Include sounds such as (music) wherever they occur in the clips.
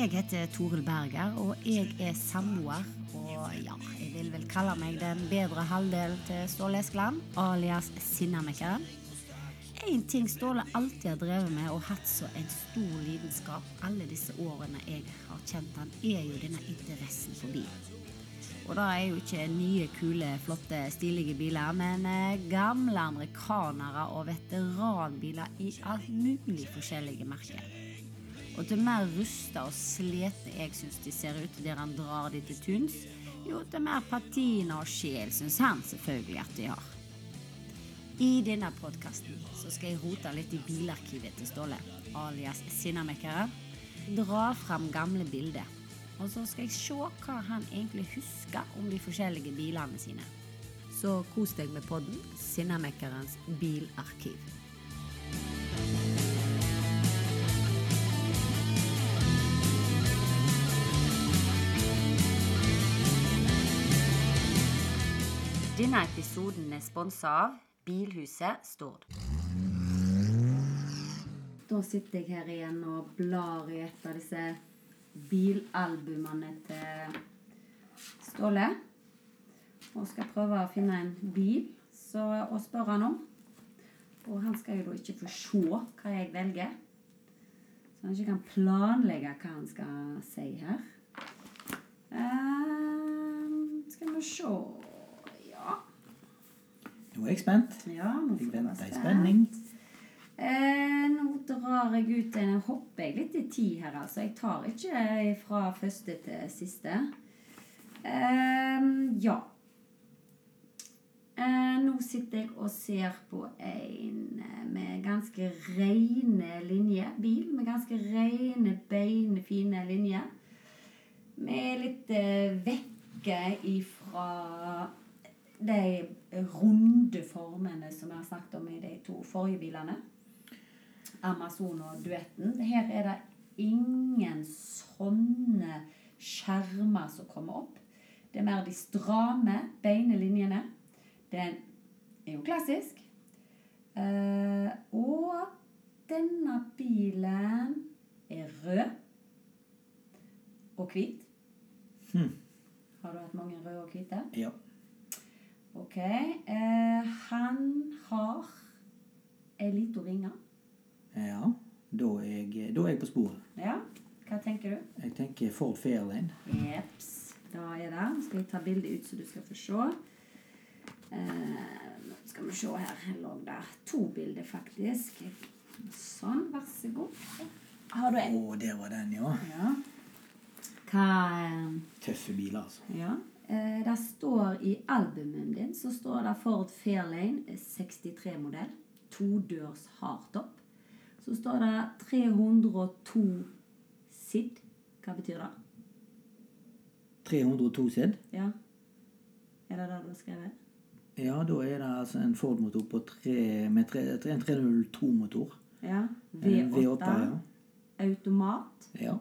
Jeg heter Toril Berger, og jeg er samboer. Og ja, jeg vil vel kalle meg den bedre halvdel til Ståle Eskeland, alias Sinnamekkeren. En ting Ståle alltid har drevet med og hatt så en stor lidenskap alle disse årene jeg har kjent han, er jo denne interessen for bil. Og da er jo ikke nye, kule, flotte, stilige biler, men eh, gamle amerikanere og veteranbiler i alt mulig forskjellige merker. Og til mer rusta og slete jeg syns de ser ut der han drar de til tuns, jo til mer patina og sjel syns han selvfølgelig at de har. I denne podkasten skal jeg rote litt i bilarkivet til Ståle, alias Sinnamekkeren. Dra fram gamle bilder. Og så skal jeg se hva han egentlig husker om de forskjellige bilene sine. Så kos deg med podden Sinnamekkerens bilarkiv. Denne episoden er sponsa av Bilhuset Stord. Da sitter jeg her igjen og blar i et av disse bilalbumene til Ståle. Og skal prøve å finne en bil så, og spørre han om. Og han skal jo da ikke få se hva jeg velger. Så han ikke kan planlegge hva han skal si her. Uh, skal vi se. Nå er jeg spent. ja nå får jeg venter i spenning. Eh, nå drar jeg ut en hopper jeg litt i tid her, altså. Jeg tar ikke fra første til siste. Eh, ja. Eh, nå sitter jeg og ser på en eh, med ganske rene linjer. Bil med ganske rene, beine, fine linjer. Med litt eh, vekke ifra de runde formene som jeg har snakket om i de to forrige bilene. Amazon og Duetten. Her er det ingen sånne skjermer som kommer opp. Det er mer de stramme, beine linjene. Den er jo klassisk. Eh, og denne bilen er rød og hvit. Hmm. Har du hatt mange røde og hvite? Ja. Ok. Eh, han har ei lita vinge. ja. Da er, jeg, da er jeg på sporet. Ja. Hva tenker du? Jeg tenker Ford Fairlane. Jeps. Da er det. Skal jeg ta bildet ut, så du skal få se. Eh, skal vi se her. Her lå det to bilder, faktisk. Sånn, vær så god. Har du Å, en? der var den, ja. Ja. Hva eh, Tøffe biler, altså. Ja. Eh, det står i albumen din så står det Ford Fairlane 63-modell. Todørs hardtop. Så står det 302 SID. Hva betyr det? 302 SID. Ja. Er det det du har skrevet? Ja, da er det altså en Ford-motor på tre, med tre, tre, en 302-motor. Ja. V8. V8, ja. Automat. Ja.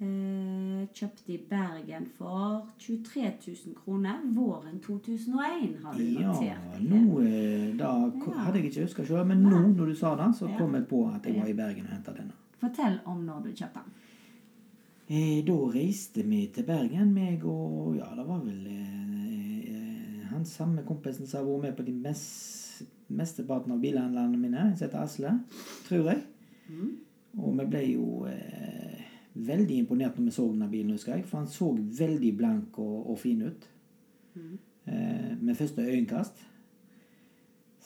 Eh, kjøpte i Bergen for 23 000 kroner våren 2001, har Ja, notert nå eh, Da ko- Ja. hadde jeg ikke huska sjøl, men nå når du sa det, så Ja. kom jeg på at jeg var i Bergen og henta denne. Fortell om når du kjøpte den. Eh, da reiste vi til Bergen, meg og Ja, det var vel eh, eh, han samme kompisen som har vært med på de mest, mesteparten av bilhandlene mine, som heter Asle, tror jeg. Mm. Og vi ble jo eh, veldig imponert når vi så denne bilen, husker jeg. For han så veldig blank og, og fin ut. Mm. Eh, med første øyekast.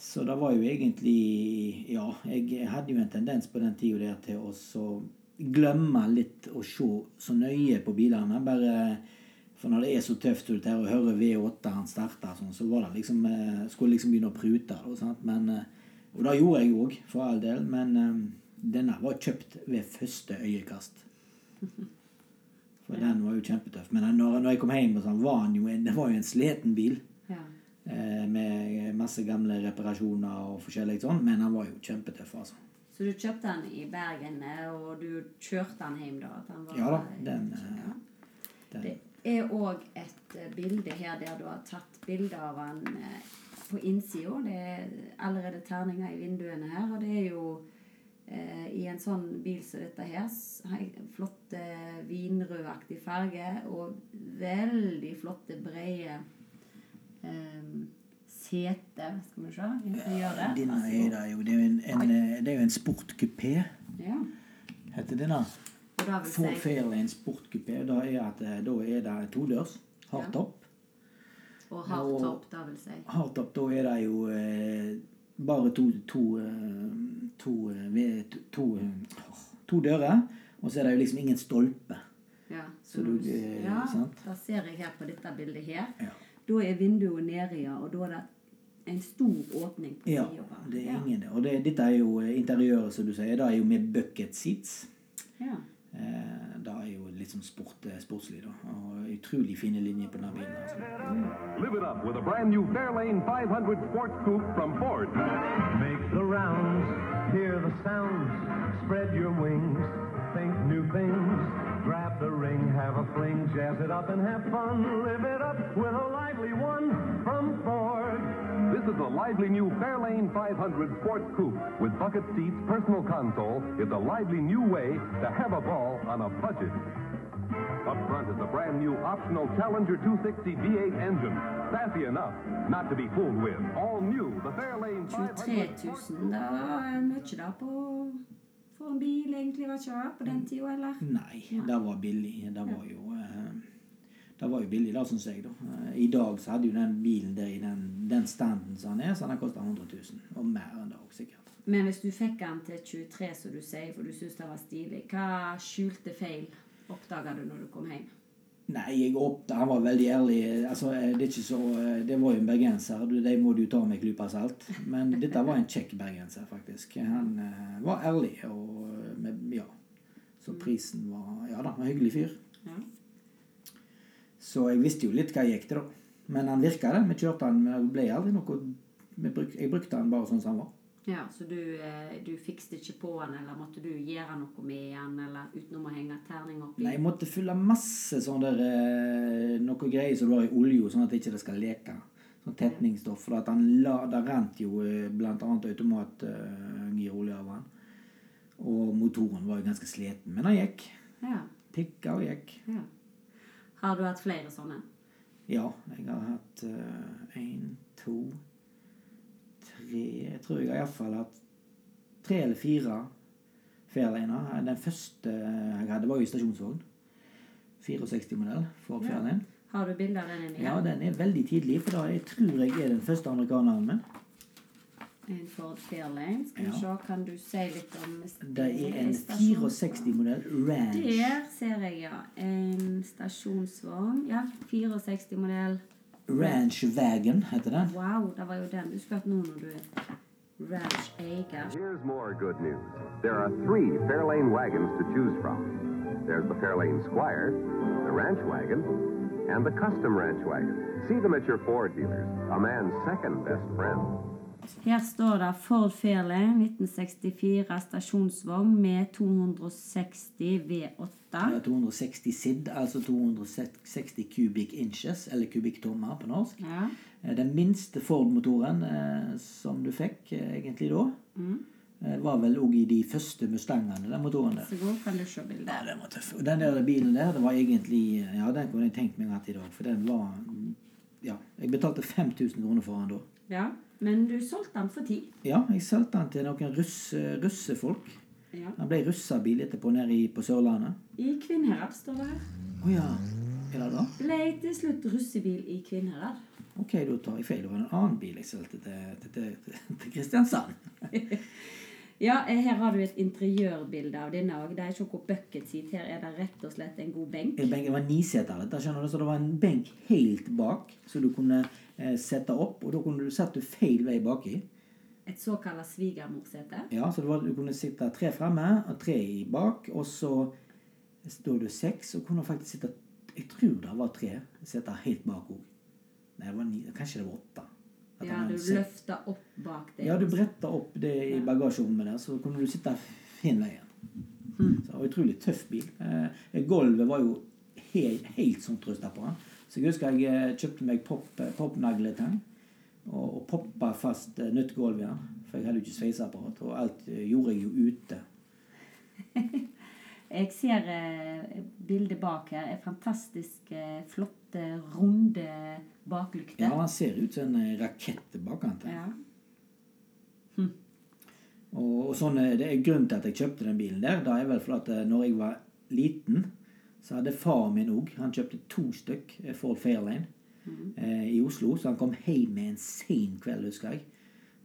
Så det var jo egentlig Ja, jeg hadde jo en tendens på den tida der til å glemme litt å se så nøye på bilene. Bare For når det er så tøft ut her å høre V8-en starte, sånn, så var det liksom eh, Skulle liksom begynne å prute. Men, eh, og det gjorde jeg òg, for all del. Men eh, denne var kjøpt ved første øyekast. (laughs) For den var jo kjempetøff. Men når, når jeg kom hjem, sånn, var jo en, det var jo en sliten bil. Ja. Eh, med masse gamle reparasjoner og forskjellig sånn. Men han var jo kjempetøff, altså. Så du kjøpte den i Bergen, eh, og du kjørte den hjem da? Den var, Ja da, den, eh, Ja. Den, Det er òg et eh, bilde her der du har tatt bilde av den eh, på innsida. Det er allerede terninger i vinduene her, og det er jo eh, i en sånn bil som dette her. Flotte vinrødaktig farge og veldig flotte, brede eh, seter. Skal vi se. Interiøret. Denne er det jo. Det er jo en, en, eh, det er jo en sportkupé, Ja. heter denne. Four Fairlane sportkupé. Da er at eh, da er det todørs. Hardtop. Og hardtop, da vil si. Hardtop, da er det jo eh, bare to to, eh, to, eh, to, eh, to dører. Og så er det jo liksom ingen stolpe. Ja, Så du, ja, sant? da ser jeg her på dette bildet her. Ja. Da er vinduet nede, ja, og da er det en stor åpning på Ja, det er ingen det. Og det, dette er jo interiøret, som du sier. Det er jo med bucket seats. Ja. Eh, det er jo litt sånn sport, eh, sportslig, da. Og utrolig fine linjer på denne bilen. altså. Live it up with a brand new Fairlane 500 Sports Coupe from Ford. Make the rounds, hear the sounds, spread your wings, think new things. Grab the ring, have a fling, jazz it up and have fun. Live it up with a lively one from Ford. This is a lively new Fairlane 500 Sports Coupe with bucket seats, personal console. It's a lively new way to have a ball on a budget. Up front is a brand new optional Challenger 260 V8 engine. Sassy enough not to be fooled with. All new, the Fairlane 23 500 000, Sports Coupe. er mye da på for en bil, egentlig, var ikke det på den tida, eller? Nei, det var billig. Det var jo eh, Det var jo billig, da, syns jeg. da. Eh, I dag så hadde jo den bilen der i den, den standen som den er, så den kosta 100 000. Og mer enn det òg, sikkert. Men hvis du fikk den til 23, som du sier, for du syns det var stilig, hva skjulte feil oppdaga du når du kom hjem? Nei, jeg oppdaga, han var veldig ærlig. Altså, eh, det, er ikke så, eh, det var jo en bergenser. De må du ta med en klype salt. Men dette var en kjekk bergenser, faktisk. Han var ærlig. og med, ja. Så prisen var Ja da, en hyggelig fyr. Så jeg visste jo litt hva jeg gikk til, da. Men han virka, det. Vi kjørte han, men det ble aldri noe bruk, Jeg brukte han bare sånn som han var. Ja, Så du, eh, du fikset ikke på han, eller måtte du gjøre noe med han, eller utenom å henge terning oppi? Nei, jeg måtte fylle masse sånn der eh, Noe greier som du har i olje, sånn at det ikke skal leke. Sånn tetningsstoff. For at han la, det rant jo eh, blant annet automatgirolje av han. Og motoren var jo ganske sliten. Men han gikk. Ja, Pikka og gikk. ja. Har du hatt flere sånne? Ja, jeg har hatt én, to, tre Jeg tror jeg har iallfall hatt tre eller fire Fairliner. Den første jeg hadde, var jo stasjonsvogn. 64-modell for Ja. Har du bilde av den inni Ja, den er veldig tidlig, for da jeg tror jeg er den første amerikaneren min. En Ford Fairlane. Skal vi Ja. se, kan du si litt om Det er en 64-modell Ranch. Der ser jeg, ja. En stasjonsvogn. Ja, 64-modell. Ranch Wagon heter den. Wow, det var jo den du skulle hatt nå når du er ranch-eier. Here's more good news. There are three Fairlane wagons to choose from. There's the Fairlane Squire, the Ranch Wagon, and the Custom Ranch Wagon. See them at your Ford dealers, a man's second best friend. Her står det Ford Fairlane 1964 stasjonsvogn med 260 V8. Det er 260 SID, altså 260 cubic inches, eller kubikktommer på norsk. Ja. Eh, Den minste Ford-motoren eh, som du fikk eh, egentlig da, eh, var vel òg i de første Mustangene, den motoren der. Så god kan du se bildet. Ja, den var tøff. Og den der bilen der, det var egentlig Ja, den kunne jeg tenkt meg hatt i dag, for den var Ja. Jeg betalte 5000 kroner for den da. Ja, men du solgte den for ti. Ja, jeg solgte den til noen russe, russefolk. Ja. Den ble russabil etterpå nede på Sørlandet. I Kvinnherad står det her. Å ja. Er det da? Ble til slutt russebil i Kvinnherad. Ok, da tar jeg feil. Det var en annen bil jeg solgte til, til, til, til Kristiansand. (laughs) Ja, eh, her har du et interiørbilde av denne òg. Det er ikke noe bucket seat. Her er det rett og slett en god benk. En benk- Det var niseter, dette, skjønner du, så det var en benk helt bak, så du kunne eh, sette opp, og da kunne du sette feil vei baki. Et såkalt svigermorsete. Ja, så det var, du kunne sitte tre fremme og tre i bak, og så står du seks, og kunne faktisk sitte Jeg tror det var tre seter helt bak òg. Nei, det var ni, kanskje det var åtte. At Ja, du løfta opp bak det. Ja, du bretta opp det i bagasjerommet der, så kunne du sitte fin veien. Så det var en utrolig tøff bil. Eh, gulvet var jo helt, helt sånn trøsta på den. Så jeg husker jeg eh, kjøpte meg pop, popnagletang. Og, og poppa fast eh, nytt gulv igjen. For jeg hadde jo ikke sveiseapparat. Og alt eh, gjorde jeg jo ute. (laughs) Jeg ser eh, bildet bak her. Er fantastisk eh, flotte, runde baklykter. Ja, han ser ut som en rakett bak bakkant. Ja. Og, og sånn, eh, det er Grunnen til at jeg kjøpte den bilen der, da er vel for at eh, når jeg var liten, så hadde far min òg Han kjøpte to stykk eh, Ford Fairlane eh, i Oslo. Så han kom hjem med en sen kveld, husker jeg.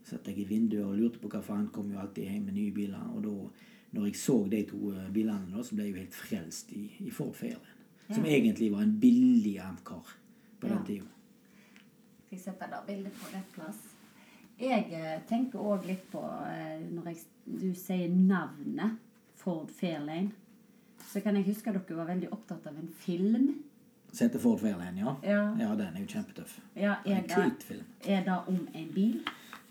Så satt jeg i vinduet og lurte på hva han kom jo alltid hjem med nye biler. Og da når jeg så de to eh, bilene, da, så ble jeg jo helt frelst i, i Ford Fairlane. Som Ja. egentlig var en billig amcar på Ja. den tida. Skal jeg sette da bildet på rett plass? Jeg eh, tenker òg litt på eh, når jeg, du sier navnet Ford Fairlane. Så kan jeg huske at dere var veldig opptatt av en film. Sette Ford Fairlane, ja. Ja. Ja, den er jo kjempetøff. Ja, er En det, kultfilm. er det om en bil?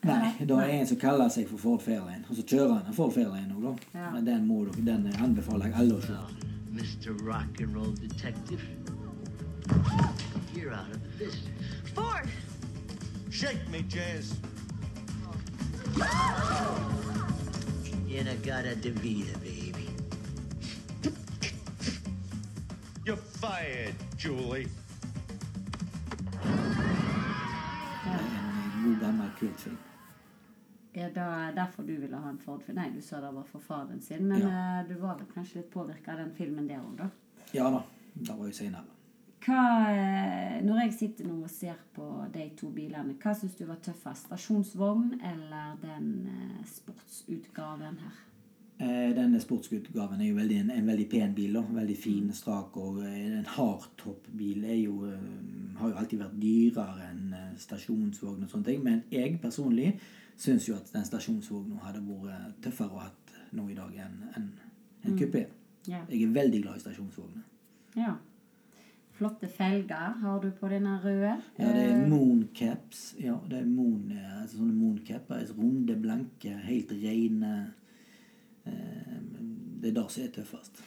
Nei, Eller? da er det en som kaller seg for Ford Fairlane. Og så kjører han en Ford Fairlane òg, da. Ja. Men den, må dere, den anbefaler jeg alle å se. Mr. Rock and Roll Detective. You're out of business. Ford! Shake me, Jazz. Inagata Devita, baby. You're fired, Julie. God. Er det derfor du ville ha en Ford? Nei, du sa det var for faren sin. Men Ja. eh, du var vel kanskje litt påvirka av den filmen der òg, da? Ja da. Det var jo seinere. Eh, når jeg sitter nå og ser på de to bilene, hva syns du var tøffest? Stasjonsvogn eller den eh, sportsutgaven her? Eh, Denne sportsutgaven er jo veldig, en, en veldig pen bil. da. Veldig fin, strak. Og eh, en hardtop-bil eh, har jo alltid vært dyrere enn stasjonsvogn og sånne ting. Men jeg personlig syns jo at den stasjonsvogna hadde vært tøffere å hatt nå i dag enn en, en kupé. Yeah. Jeg er veldig glad i stasjonsvogner. ja. Flotte felger har du på denne røde. Ja, det er mooncaps. Ja, det er moon, altså sånne mooncapper. altså Runde, blanke, helt rene. Eh, Det er det som er tøffest.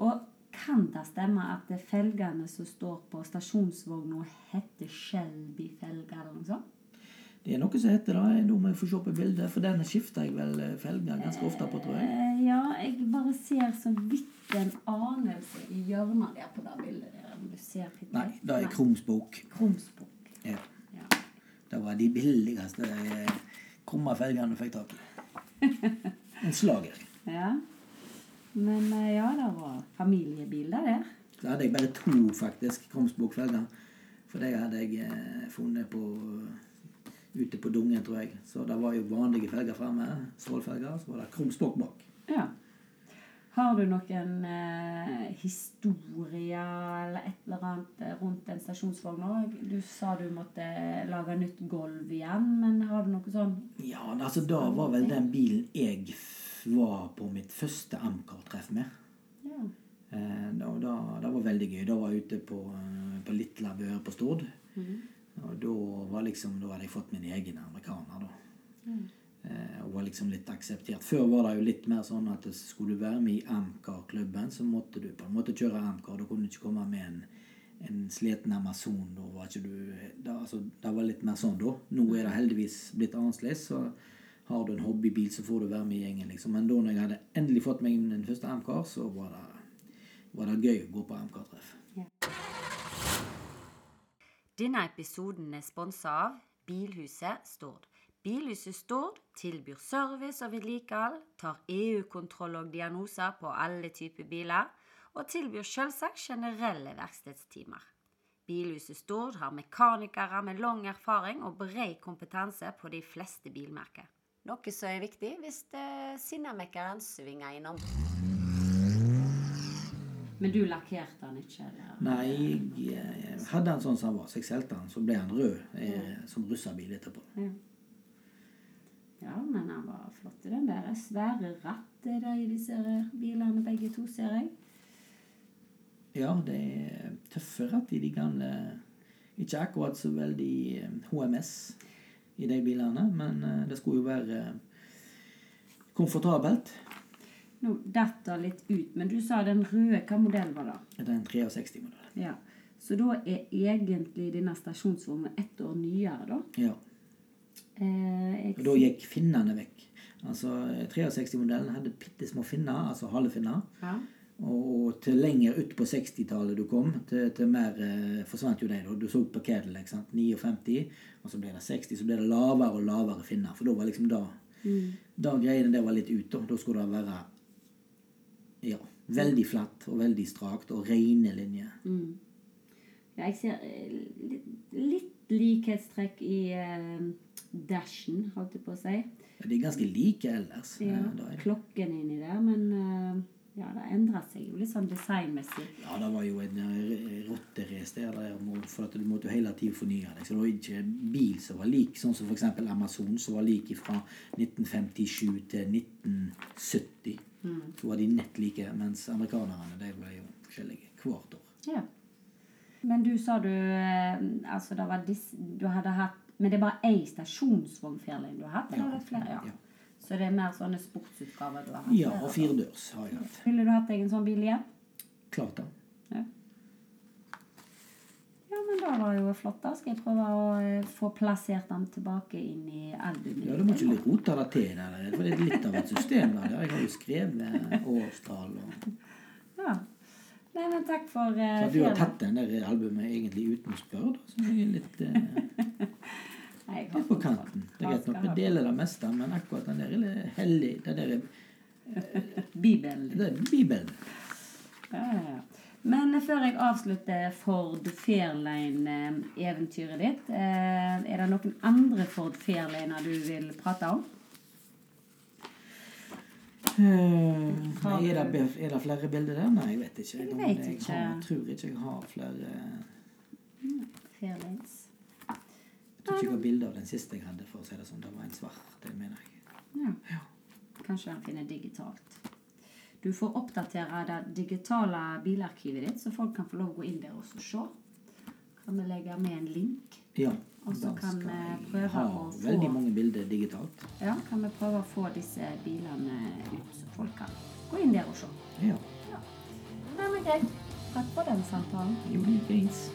Og kan det stemme at det felgene som står på stasjonsvogna, heter Shelby-felger eller noe sånt? Det er noe som heter det. Nå må jeg få se på bildet, for denne skifter jeg vel eh, felger ganske ofte på, tror jeg. Eh, Ja, jeg bare ser så vidt en anelse i hjørnet der på det bildet. der, om du ser litt Nei, det er krumspok. Krumspok. Ja. Ja. Det var de billigste krumma felgene du fikk tak i. (laughs) En slager. Ja. Men eh, ja, det var familiebilder der. Så hadde jeg bare to, faktisk, krumspokfelger. For det hadde jeg eh, funnet på ute på Dungen, tror jeg. Så det var jo vanlige felger fremme. Strålfelger. Så var det krumspokk bak. Ja. Har du noen eh, historie eller et eller annet eh, rundt den stasjonsvogna? Du sa du måtte lage nytt gulv igjen, men har du noe sånn Ja, altså da var vel den bilen jeg f- var på mitt første Amcar-treff med. Ja. Eh, da, da, det var veldig gøy. Da var jeg ute på, eh, på Litla Bø på Stord. Og da var liksom, da hadde jeg fått min egen amerikaner, da. Eh, og var liksom litt akseptert. Før var det jo litt mer sånn at skulle du være med i Amcar-klubben, så måtte du på en måte kjøre Amcar. Da kunne du ikke komme med en, en sliten Amazon. Da var ikke du, da, altså, det var litt mer sånn da. Nå er det heldigvis blitt annerledes. så har du en hobbybil, så får du være med i gjengen. liksom. Men da når jeg hadde endelig fått meg min første Amcar, så var det, var det gøy å gå på Amcar-treff. Denne episoden er sponsa av Bilhuset Stord. Bilhuset Stord tilbyr service og vedlikehold, tar EU-kontroll og diagnoser på alle typer biler, og tilbyr selvsagt generelle verkstedstimer. Bilhuset Stord har mekanikere med lang erfaring og bred kompetanse på de fleste bilmerker. Noe som er viktig hvis eh, sinnamekkeren svinger innom. Men du lakkerte den ikke? Eller? Nei, jeg jeg hadde han sånn som han var, så jeg solgte han. Så ble han rød eh, som russerbil etterpå. Ja, men han var flott i den der. Svære ratt er det i disse bilene, begge to, ser jeg. Ja, det er tøffe ratt i de gamle Ikke akkurat så veldig eh, HMS i de bilene, men eh, det skulle jo være eh, komfortabelt. Nå datt det litt ut, men du sa den røde. Hva modell var det? Det er en 63-modell. Ja. Så da er egentlig denne stasjonsvogna ett år nyere, da? Ja. Eh, Og da gikk finnene vekk. Altså 63-modellen hadde bitte små finner, altså halefinner. ja. Og til lenger ut på 60-tallet du kom, til, til mer eh, forsvant jo de. da. Du så på Cadillac. sant? 59, og så ble det 60, så ble det lavere og lavere finner. For da var liksom da Da greiene der var litt ute. Da, skulle det være ja, veldig flatt og veldig strakt og rene linjer. Ja, jeg ser eh, litt, litt likhetstrekk i eh, dashen, holdt jeg på å si. Ja, De er ganske like ellers. Ja, eh, det. klokken inni der, men eh, ja, det endret seg jo litt sånn designmessig. Ja, det var jo en eh, rotterace der, der for at du måtte jo hele tiden fornye deg. Så det var ikke bil som var lik, sånn som f.eks. Amazon, som var lik fra 1957 til 1970. Så var de nett like, mens amerikanerne de ble jo forskjellige hvert år. Ja. Men du sa du eh, Altså, det var dis, du hadde hatt Men det er bare én stasjonsvogn du har hatt? Eller Ja, eller flere? Ja. ja. Så det er mer sånne sportsutgaver du har hatt? Ja, og firedørs har jeg hatt. Ville du hatt deg en sånn bil igjen? Klart det. Ja. ja, men da var det jo flott. da. Skal jeg prøve å eh, få plassert den tilbake inn i albumet? Ja, Du må ikke rote det til der, for det er litt av et system. der. Jeg har jo skrevet årstall og Ja. Nei, men takk for uh, Så du har tatt den der albumet egentlig uten å spørre, da, så er jeg (laughs) litt, det er på kanten. Det er greit nok vi deler det meste, men akkurat den der er hellig. Det der er, Bibelen. det er Bibelen. Ja, ja, ja. Men før jeg avslutter Ford Fairlane-eventyret ditt, eh, er det noen andre Ford Fairlaner du vil prate om? Eh, Nei, er, det, er det flere bilder der? Nei, jeg vet ikke. Jeg jeg, vet jeg har, jeg tror ikke jeg har flere Fairlanes. Tror ikke jeg bilde av den siste jeg hadde. for å si Det sånn. Det var en svart, det mener jeg. Ja. Kanskje han finner digitalt. Du får oppdatere det digitale bilarkivet ditt, så folk kan få lov å gå inn der og se. Kan vi legge med en link? Ja, Og så kan vi prøve ha å få- veldig mange bilder digitalt. Ja, kan vi prøve å få disse bilene ut, så folk kan gå inn der og se. Ja, Nei, men greit. Takk for den samtalen. jo, det fins.